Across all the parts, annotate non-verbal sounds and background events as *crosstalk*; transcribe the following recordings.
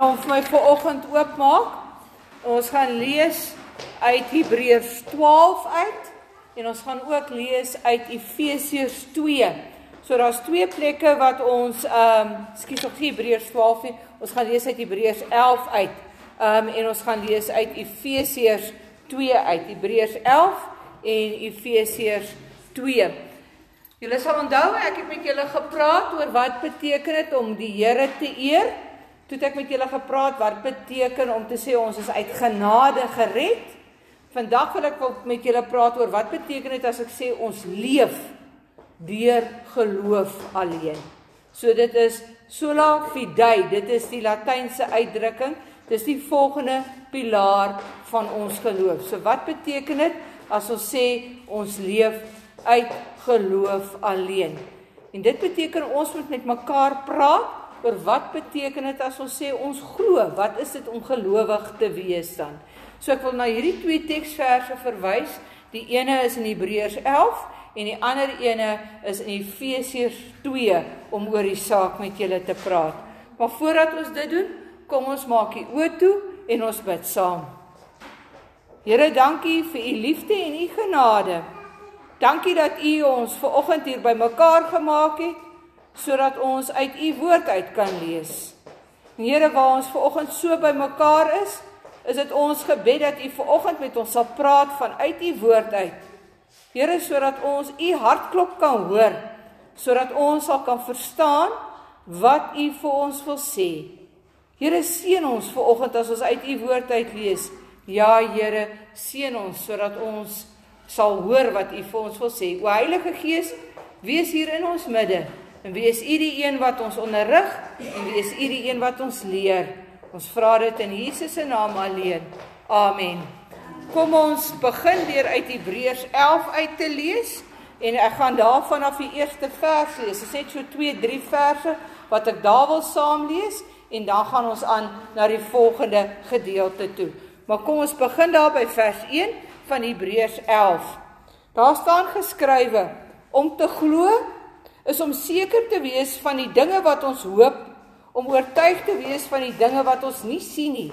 Om vir my vanoggend oopmaak. Ons gaan lees uit Hebreërs 12 uit en ons gaan ook lees uit Efesiërs 2. So daar's twee plekke wat ons ehm um, skiet op Hebreërs 12 nie. Ons gaan lees uit Hebreërs 11 uit. Ehm um, en ons gaan lees uit Efesiërs 2 uit. Hebreërs 11 en Efesiërs 2. Julle sal onthou ek het met julle gepraat oor wat beteken dit om die Here te eer. Toe het ek met julle gepraat wat beteken om te sê ons is uit genade gered. Vandag wil ek met julle praat oor wat beteken dit as ek sê ons leef deur geloof alleen. So dit is sola fidei, dit is die latynse uitdrukking. Dis die volgende pilaar van ons geloof. So wat beteken dit as ons sê ons leef uit geloof alleen? En dit beteken ons moet met mekaar praat oor wat beteken dit as ons sê ons glo? Wat is dit om gelowig te wees dan? So ek wil na hierdie twee teksverse verwys. Die ene is in Hebreërs 11 en die ander ene is in Efesiërs 2 om oor die saak met julle te praat. Maar voordat ons dit doen, kom ons maak die oë toe en ons bid saam. Here, dankie vir u liefde en u genade. Dankie dat u ons ver oggend hier bymekaar gemaak het sodat ons uit u woord uit kan lees. Here, waar ons ver oggend so bymekaar is, is dit ons gebed dat u ver oggend met ons sal praat vanuit u woord uit. Here, sodat ons u hartklop kan hoor, sodat ons sal kan verstaan wat u vir ons wil sê. Here, seën ons ver oggend as ons uit u woord uit lees. Ja, Here, seën ons sodat ons sal hoor wat u vir ons wil sê. O Heilige Gees, wees hier in ons midde. En wie is U die een wat ons onderrig en wie is U die een wat ons leer? Ons vra dit in Jesus se naam alleen. Amen. Kom ons begin deur uit Hebreërs 11 uit te lees en ek gaan daarvan af die eerste vers lees. Dit is net so 2, 3 verse wat ek daar wil saam lees en dan gaan ons aan na die volgende gedeelte toe. Maar kom ons begin daar by vers 1 van Hebreërs 11. Daar staan geskrywe om te glo is om seker te wees van die dinge wat ons hoop, om oortuig te wees van die dinge wat ons nie sien nie.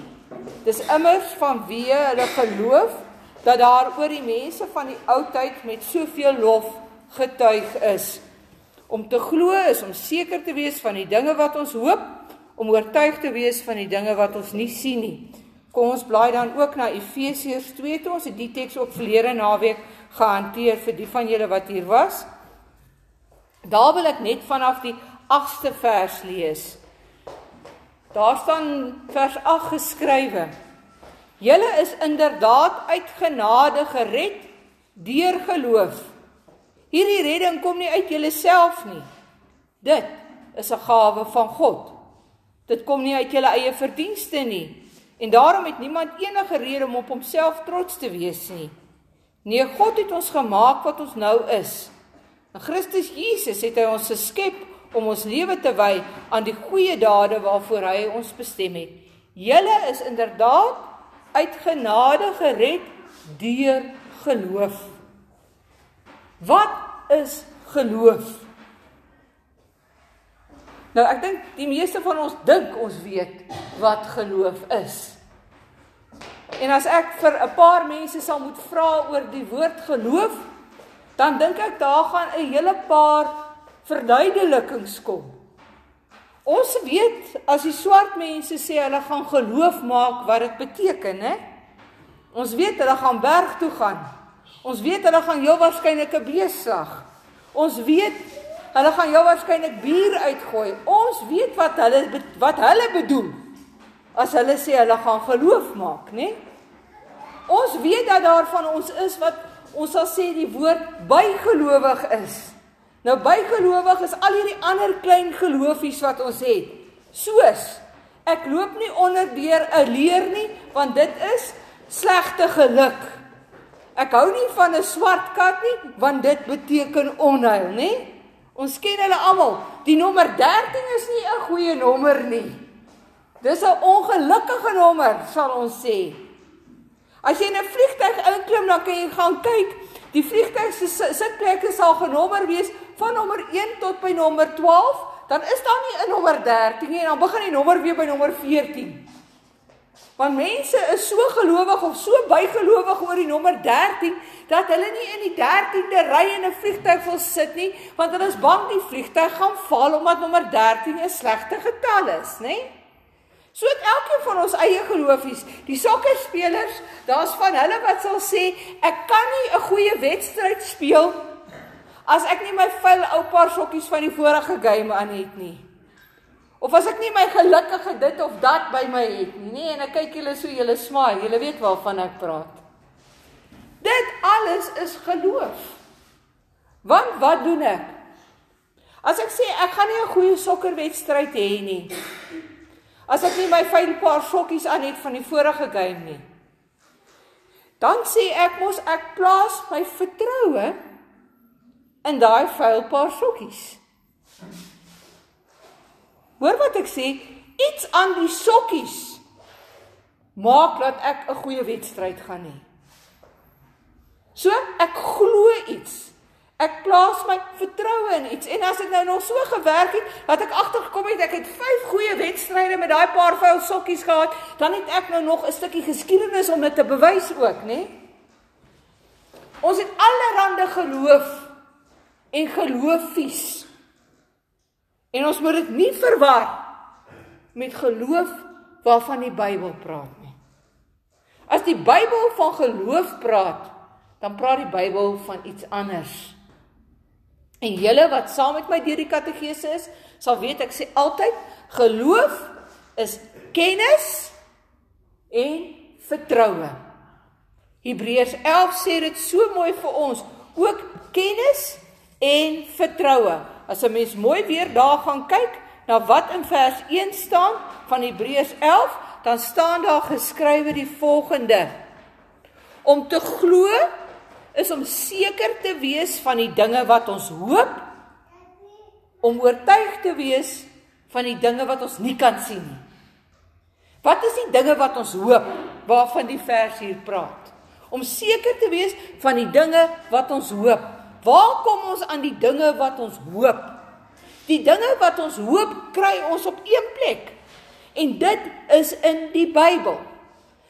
Dis immers vanweë hulle geloof dat daar oor die mense van die ou tyd met soveel lof getuig is. Om te glo is om seker te wees van die dinge wat ons hoop, om oortuig te wees van die dinge wat ons nie sien nie. Kom ons blaai dan ook na Efesiërs 2 toe. Ons het die teks ook verlede naweek gehanteer vir die van julle wat hier was. Daar wil ek net vanaf die 8ste vers lees. Daar staan vers 8 geskrywe. Julle is inderdaad uit genade gered deur geloof. Hierdie redding kom nie uit julleself nie. Dit is 'n gawe van God. Dit kom nie uit julle eie verdienste nie. En daarom het niemand enige rede om op homself trots te wees nie. Nee, God het ons gemaak wat ons nou is. In Christus Jesus het hy ons geskep om ons lewe te wy aan die goeie dade waarvoor hy ons bestem het. Julle is inderdaad uit genade gered deur geloof. Wat is geloof? Nou ek dink die meeste van ons dink ons weet wat geloof is. En as ek vir 'n paar mense sal moet vra oor die woord geloof, dan dink ek daar gaan 'n hele paar verduidelikings kom. Ons weet as die swart mense sê hulle gaan geloof maak wat dit beteken, hè? Ons weet hulle gaan berg toe gaan. Ons weet hulle gaan heel waarskynlik 'n bees slag. Ons weet hulle gaan heel waarskynlik bier uitgooi. Ons weet wat hulle wat hulle bedoel as hulle sê hulle gaan geloof maak, né? Ons weet dat daar van ons is wat ons sal sê die woord bygelowig is. Nou bygelowig is al hierdie ander klein geloofies wat ons het. Soos ek loop nie onder deur 'n leer nie, want dit is slegte geluk. Ek hou nie van 'n swart kat nie, want dit beteken onheil, nê? Ons ken hulle almal. Die nommer 13 is nie 'n goeie nommer nie. Dis 'n ongelukkige nommer, sal ons sê. As jy in 'n vliegtyg inklim, dan kan jy gaan kyk. Die vliegtyg se sitplekke sal genommer wees van nommer 1 tot by nommer 12. dan is daar nie 'n nommer 13 nie en dan begin die nommer weer by nommer 14. Want mense is so gelowig of so bygelowig oor die nommer 13 dat hulle nie in die 13de ry in 'n vliegtyg wil sit nie, want hulle is bang die vliegtyg gaan val omdat nommer 13 'n slegte getal is, nê? So het elkeen van ons eie geloofies. Die sokkerspelers, daar's van hulle wat sal sê, ek kan nie 'n goeie wedstryd speel as ek nie my vuil ou paar sokkies van die vorige game aan het nie. Of as ek nie my gelukkige dit of dat by my het nie, nee, en ek kyk julle so julle smaai, julle weet waarvan ek praat. Dit alles is geloof. Want wat doen ek? As ek sê ek gaan nie 'n goeie sokkerwedstryd hê nie. As ek nie my fyn paar sokkies aan het van die vorige game nie. Dan sê ek mos ek plaas my vertroue in daai vuil paar sokkies. Hoor wat ek sê, iets aan die sokkies maak dat ek 'n goeie wedstryd gaan hê. So, ek glo iets. Ek plaas my vertroue in iets. En as dit nou nog so gewerk het dat ek agtergekom het ek het 5 goeie wedstryde met daai paar vuil sokkies gehad, dan het ek nou nog 'n stukkie geskiedenis om dit te bewys ook, né? Ons het allerlei geloof en geloofies. En ons moet dit nie verwar met geloof waarvan die Bybel praat nie. As die Bybel van geloof praat, dan praat die Bybel van iets anders. En julle wat saam met my deur die katekese is, sal weet ek sê altyd geloof is kennis en vertroue. Hebreërs 11 sê dit so mooi vir ons, ook kennis en vertroue. As 'n mens mooi weer daar gaan kyk na wat in vers 1 staan van Hebreërs 11, dan staan daar geskrywe die volgende: Om te glo is om seker te wees van die dinge wat ons hoop, om oortuig te wees van die dinge wat ons nie kan sien nie. Wat is die dinge wat ons hoop waarvan die vers hier praat? Om seker te wees van die dinge wat ons hoop. Waar kom ons aan die dinge wat ons hoop? Die dinge wat ons hoop, kry ons op een plek. En dit is in die Bybel.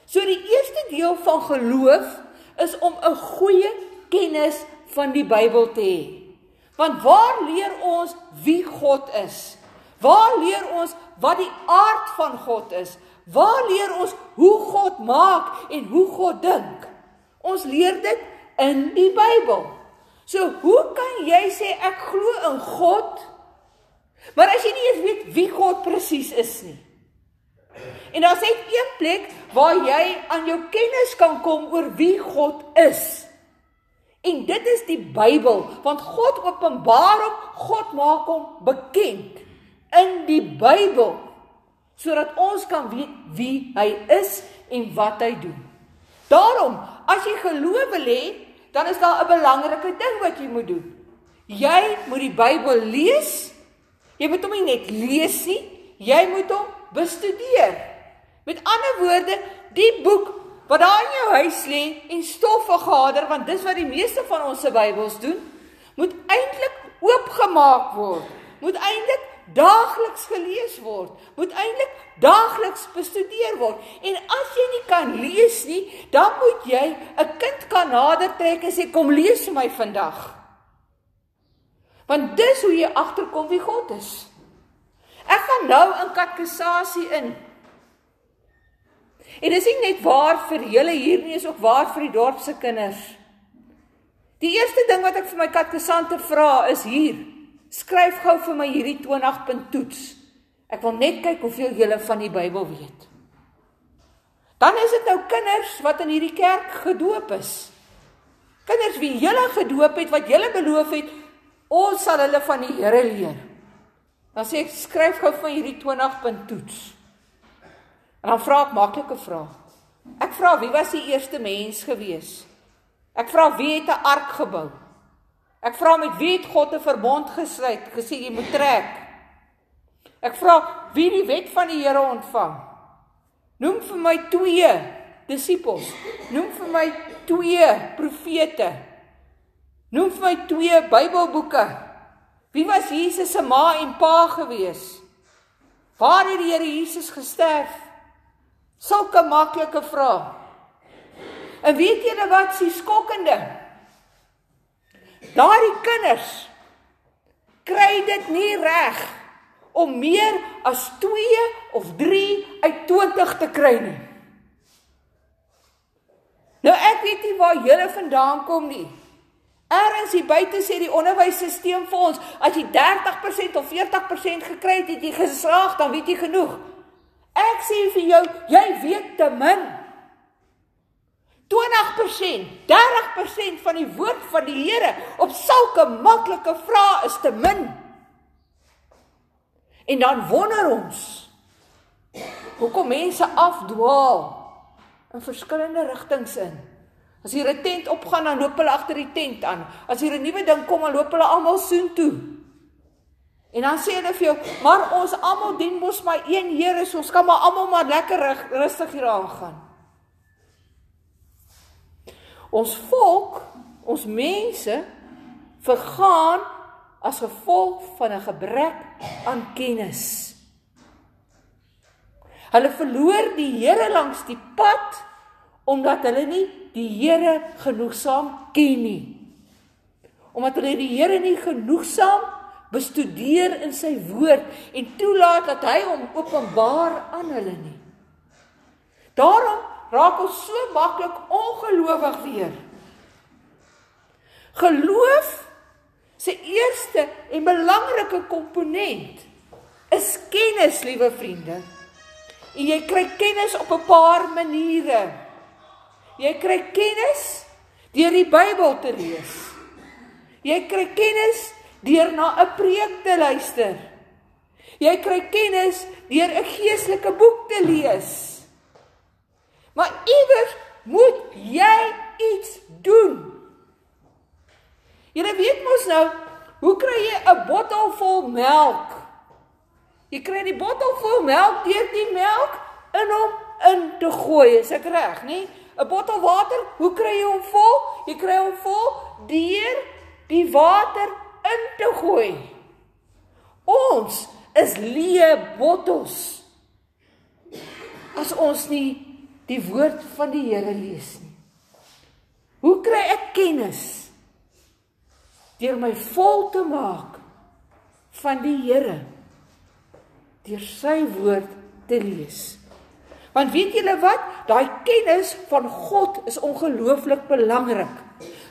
So die eerste deel van geloof is om 'n goeie kennis van die Bybel te hê. Want waar leer ons wie God is? Waar leer ons wat die aard van God is? Waar leer ons hoe God maak en hoe God dink? Ons leer dit in die Bybel. So hoe kan jy sê ek glo in God? Maar as jy nie eens weet wie God presies is nie. En daar's net een plek waar jy aan jou kennis kan kom oor wie God is. En dit is die Bybel, want God openbaar hom, God maak hom bekend in die Bybel sodat ons kan weet wie hy is en wat hy doen. Daarom, as jy geloof wil hê, dan is daar 'n belangrike ding wat jy moet doen. Jy moet die Bybel lees. Jy moet hom nie net lees nie, jy moet hom bestudeer. Met ander woorde, die boek wat daar in jou huis lê en stof vergader, want dis wat die meeste van ons se Bybels doen, moet eintlik oopgemaak word. Moet eintlik daagliks gelees word, moet eintlik daagliks bestudeer word. En as jy nie kan lees nie, dan moet jy 'n kind kan nader trek en sê kom lees vir my vandag. Want dis hoe jy agterkom wie God is. Ek gaan nou in katekisasie in. En dis nie net waar vir julle hier nie, is ook waar vir die dorp se kinders. Die eerste ding wat ek vir my katekisante vra is hier. Skryf gou vir my hierdie 20 toets. Ek wil net kyk hoeveel julle van die Bybel weet. Dan is dit nou kinders wat in hierdie kerk gedoop is. Kinders wie julle gedoop het wat julle beloof het, ons sal hulle van die Here leer. Dan sê ek skryf gou van hierdie 20 toets. En dan vra ek maklike vrae. Ek vra wie was die eerste mens gewees? Ek vra wie het 'n ark gebou? Ek vra met wie het God 'n verbond gesluit, gesê jy moet trek. Ek vra wie die wet van die Here ontvang. Noem vir my twee disippels. Noem vir my twee profete. Noem vir my twee Bybelboeke. Wie was Jesus se ma en pa gewees? Waar het die Here Jesus gesterf? Sulke maklike vrae. En weet julle wat se skokkende? Daardie kinders kry dit nie reg om meer as 2 of 3 uit 20 te kry nie. Nou ek weet nie waar julle vandaan kom nie. Ergens hier buite sê die onderwysstelsel vir ons, as jy 30% of 40% gekry het, het jy geslaag, dan weet jy genoeg. Ek sê vir jou, jy weet te min. 20%, 30% van die woord van die Here op sulke maklike vrae is te min. En dan wonder ons hoekom mense afdwaal in verskillende rigtings in. As hier 'n tent opgaan, dan loop hulle agter die tent aan. As hier 'n nuwe ding kom, dan loop hulle almal soontoe. En dan sê hulle vir jou, "Maar ons almal dien mos maar een Here, so ons kan maar almal maar lekker rustig hier aangaan." Ons volk, ons mense vergaan as gevolg van 'n gebrek aan kennis. Hulle verloor die Here langs die pad omdat hulle nie die Here genoegsaam ken nie. Omdat hulle die Here nie genoegsaam bestudeer in sy woord en toelaat dat hy hom openbaar aan hulle nie. Daarom raak ons so maklik ongelowig weer. Geloof se eerste en belangrike komponent is kennis, liewe vriende. En jy kry kennis op 'n paar maniere. Jy kry kennis deur die Bybel te lees. Jy kry kennis deur na 'n preek te luister. Jy kry kennis deur 'n geestelike boek te lees. Maar iewers moet jy iets doen. Jy weet mos nou, hoe kry jy 'n bottel vol melk? Jy kry die bottel vol melk deur die melk in hom in te gooi, is ek reg, nie? 'n bottel water, hoe kry jy hom vol? Jy kry hom vol deur die water in te gooi. Ons is leë bottels. As ons nie die woord van die Here lees nie. Hoe kry ek kennis? Deur my vol te maak van die Here. Deur sy woord te lees. Want weet julle wat? Daai kennis van God is ongelooflik belangrik.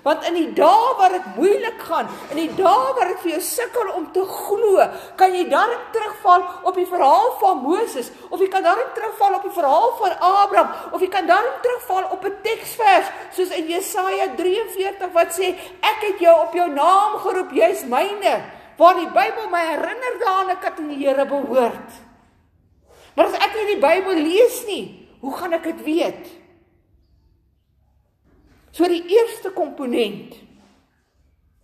Want in die dae waar dit moeilik gaan, in die dae waar dit vir jou sukkel om te glo, kan jy daarin terugval op die verhaal van Moses, of jy kan daarin terugval op die verhaal van Abraham, of jy kan daarin terugval op 'n teksvers soos in Jesaja 43 wat sê, "Ek het jou op jou naam geroep, jy's myne." Waar die Bybel my herinner daaraan ek het aan die Here behoort. Maar as ek nie die Bybel lees nie, hoe gaan ek dit weet? So die eerste komponent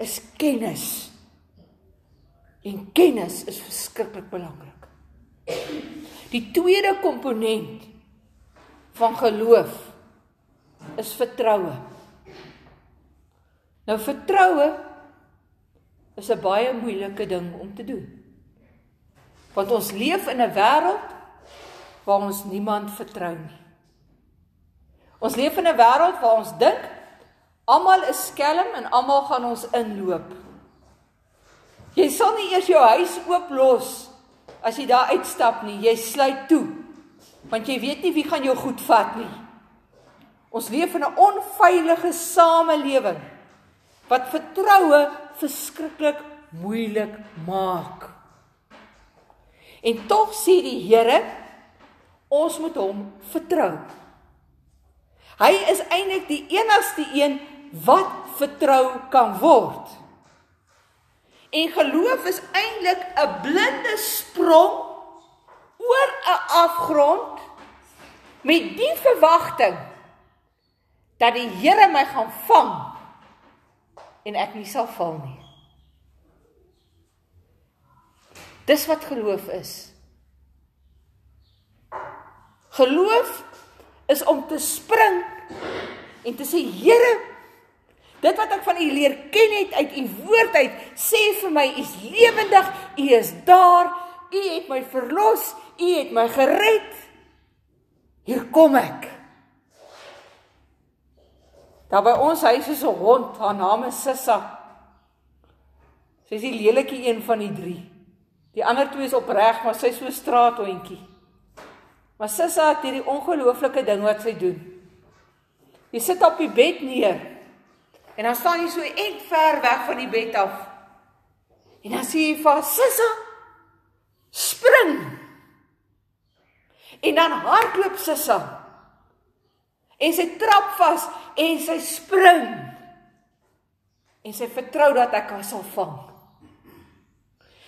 is kennis. En kennis is verskriklik belangrik. Die tweede komponent van geloof is vertroue. Nou vertroue is 'n baie moeilike ding om te doen. Want ons leef in 'n wêreld waar ons niemand vertrou nie. Ons leef in 'n wêreld waar ons dink almal is skelm en almal gaan ons inloop. Jy sal nie eers jou huis oop los as jy daar uitstap nie. Jy sluit toe. Want jy weet nie wie gaan jou goed vat nie. Ons leef in 'n onveilige samelewing wat vertroue verskriklik moeilik maak. En tog sê die Here Ons moet hom vertrou. Hy is eintlik die enigste een wat vertrou kan word. En geloof is eintlik 'n blinde sprong oor 'n afgrond met die verwagting dat die Here my gaan vang en ek nie sal val nie. Dis wat geloof is. Geloof is om te spring en te sê Here, Dit wat ek van U leer ken het uit U woord uit, sê vir my U is lewendig, U is daar, U het my verlos, U het my gered. Hier kom ek. Daar by ons huis is 'n hond, haar naam is Sissa. Sy is die lelikie een van die 3. Die ander twee is opreg, maar sy is so straathondjie. Maar Sissa het hierdie ongelooflike ding wat sy doen. Jy sit op die bed neer. En dan staan jy so ent ver weg van die bed af. En dan sê jy vir Sissa spring. En dan hardloop Sissa. En sy trap vas en sy spring. En sy vertrou dat ek haar sal vang.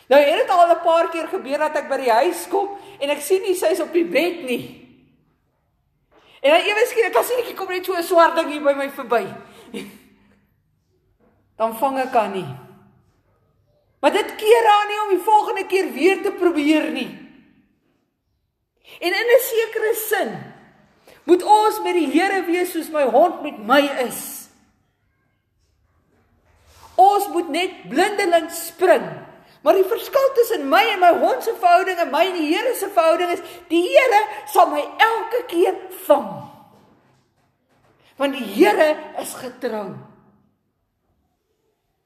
Nou het dit al 'n paar keer gebeur dat ek by die huis kom en ek sien nie sy's op die bed nie. En dan ewe skielik as ek kom net so 'n swart ding hier by my verby. *laughs* Dan vang ek haar nie. Maar dit keer haar nie om die volgende keer weer te probeer nie. En in 'n sekere sin moet ons met die Here wees soos my hond met my is. Ons moet net blindeling spring. Maar die verskil tussen my en my hond se verhouding en my en die Here se verhouding is die Here sal my elke keer vang. Want die Here is getrou.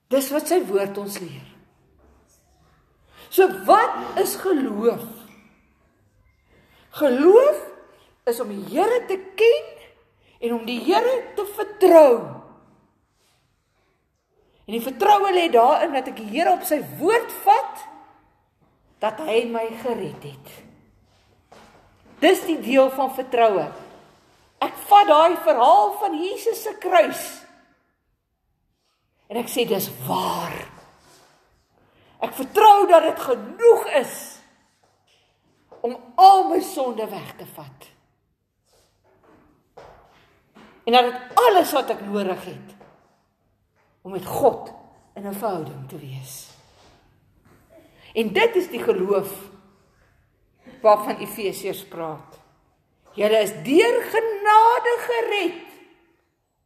Dis wat sy woord ons leer. So wat is geloof? Geloof is om die Here te ken en om die Here te vertrou. En die vertroue lê daarin dat ek die Here op sy woord vat dat hy my gered het. Dis die deel van vertroue. Ek vat daai verhaal van Jesus se kruis. En ek sê dis waar. Ek vertrou dat dit genoeg is om al my sonde weg te vat en dat dit alles wat ek nodig het om met God in 'n verhouding te wees. En dit is die geloof waarvan Efesiërs praat. Julle is deur genade gered.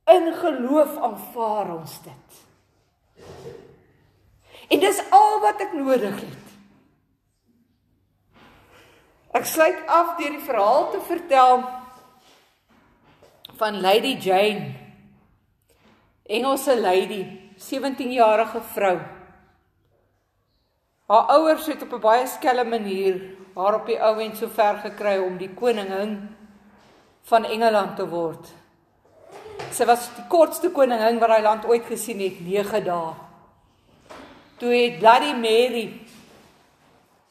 In geloof aanvaar ons dit. En dis al wat ek nodig het. Ek sluit af deur die verhaal te vertel van Lady Jane. Engelse lady, 17-jarige vrou. Haar ouers het op 'n baie skelm manier haar op die ou end so ver gekry om die koningin van Engeland te word. Sy was die kortste koningin wat daai land ooit gesien het, 9 dae. Toe het Bloody Mary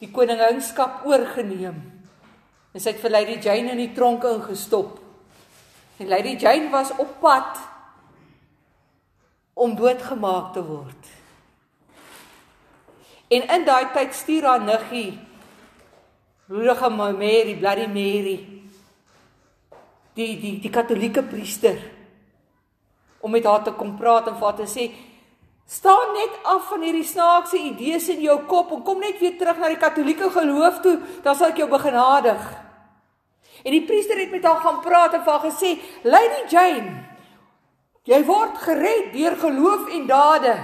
die koninginskap oorgeneem. En sy het vir Lady Jane in die tronk ingestop. En Lady Jane was op pad om doodgemaak te word. En in daai tyd stuur haar niggie Broerige Mary, Bloody Mary, die die die katolieke priester om met haar te kom praat en vir haar te sê staan net af van hierdie snaakse idees in jou kop en kom net weer terug na die katolieke geloof toe, dan sal ek jou begenadig. En die priester het met haar gaan praat en vir haar gesê: "Lady Jane, jy word gered deur geloof en dade."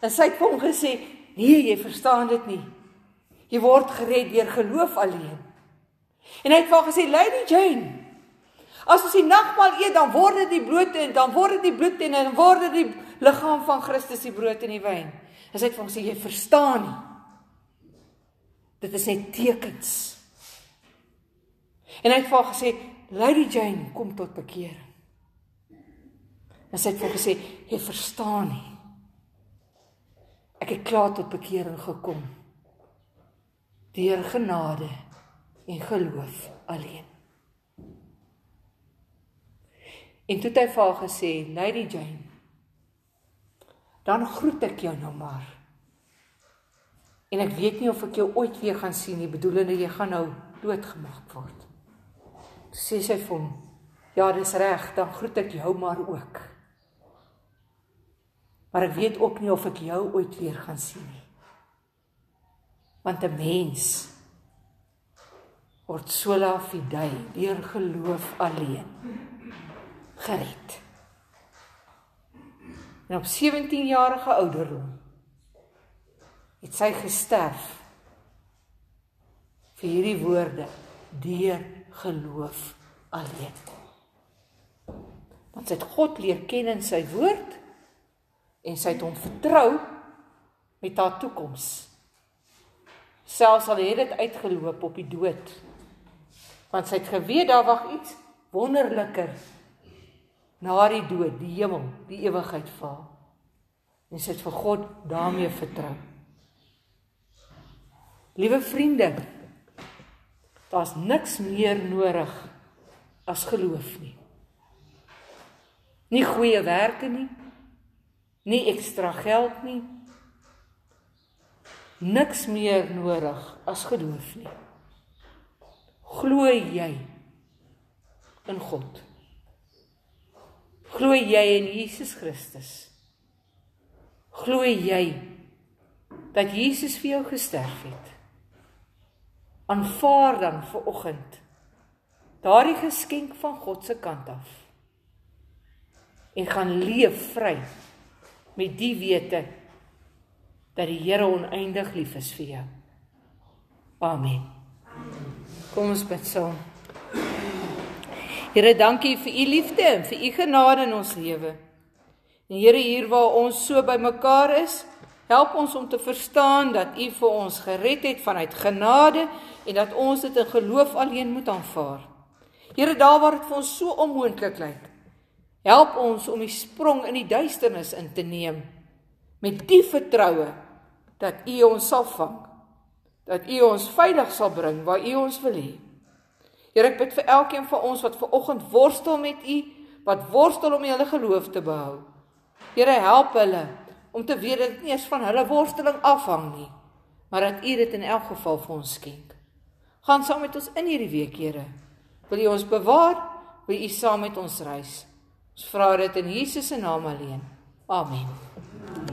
En sy het hom gesê: "Nee, jy verstaan dit nie. Jy word gered deur geloof alleen." En hy het vir haar gesê: "Lady Jane, as ons die nagmaal eet, dan word dit die bloed en dan word dit die bloed en dan word dit die liggaam van Christus, die brood en die wyn." Sy het vir hom gesê: "Jy verstaan nie. Dit is net tekens." En hy het vir haar gesê, "Lady Jane, kom tot bekering." En sy het vir hom gesê, "Jy verstaan nie. Ek het klaar tot bekering gekom deur genade en geloof alleen." En toe het hy vir haar gesê, "Lady Jane, dan groet ek jou nou maar." En ek weet nie of ek jou ooit weer gaan sien nie, bedoelende jy gaan nou doodgemaak word sê sy vir hom: "Ja, dis reg, dan groet ek jou maar ook." Maar ek weet ook nie of ek jou ooit weer gaan sien nie. Want 'n mens word sola fidei deur geloof alleen gered. En op 17 jarige ouderdom het sy gesterf vir hierdie woorde deur geloof alleen. Want sy het God leer ken in sy woord en sy het hom vertrou met haar toekoms. Selfs al het dit uitgeloop op die dood. Want sy het geweet daar wag iets wonderliker na die dood, die hemel, die ewigheid vir haar. En sy het vir God daarmee vertrou. Liewe vriende, daar's niks meer nodig as geloof nie. Nie goeie werke nie, nie ekstra geld nie. Niks meer nodig as geloof nie. Glo jy in God? Glo jy in Jesus Christus? Glo jy dat Jesus vir jou gesterf het? Aanvaar dan vir oggend daardie geskenk van God se kant af en gaan leef vry met die wete dat die Here oneindig lief is vir jou. Amen. Kom ons bid saam. Here, dankie vir u liefde en vir u genade in ons lewe. En Here, hier waar ons so bymekaar is, help ons om te verstaan dat u vir ons gered het vanuit genade en dat ons dit in geloof alleen moet aanvaar. Here, daar waar dit vir ons so onmoontlik lyk, help ons om die sprong in die duisternis in te neem met die vertroue dat u ons sal vang, dat u ons veilig sal bring waar u ons wil hê. Here ek bid vir elkeen van ons wat ver oggend worstel met U, wat worstel om hulle geloof te behou. Here help hulle om te weet dat dit nie eens van hulle worsteling afhang nie, maar dat U dit in elk geval vir ons skenk. Gaan saam met ons in hierdie week, Here. Wil U ons bewaar? Wil U saam met ons reis? Ons vra dit in Jesus se naam alleen. Amen.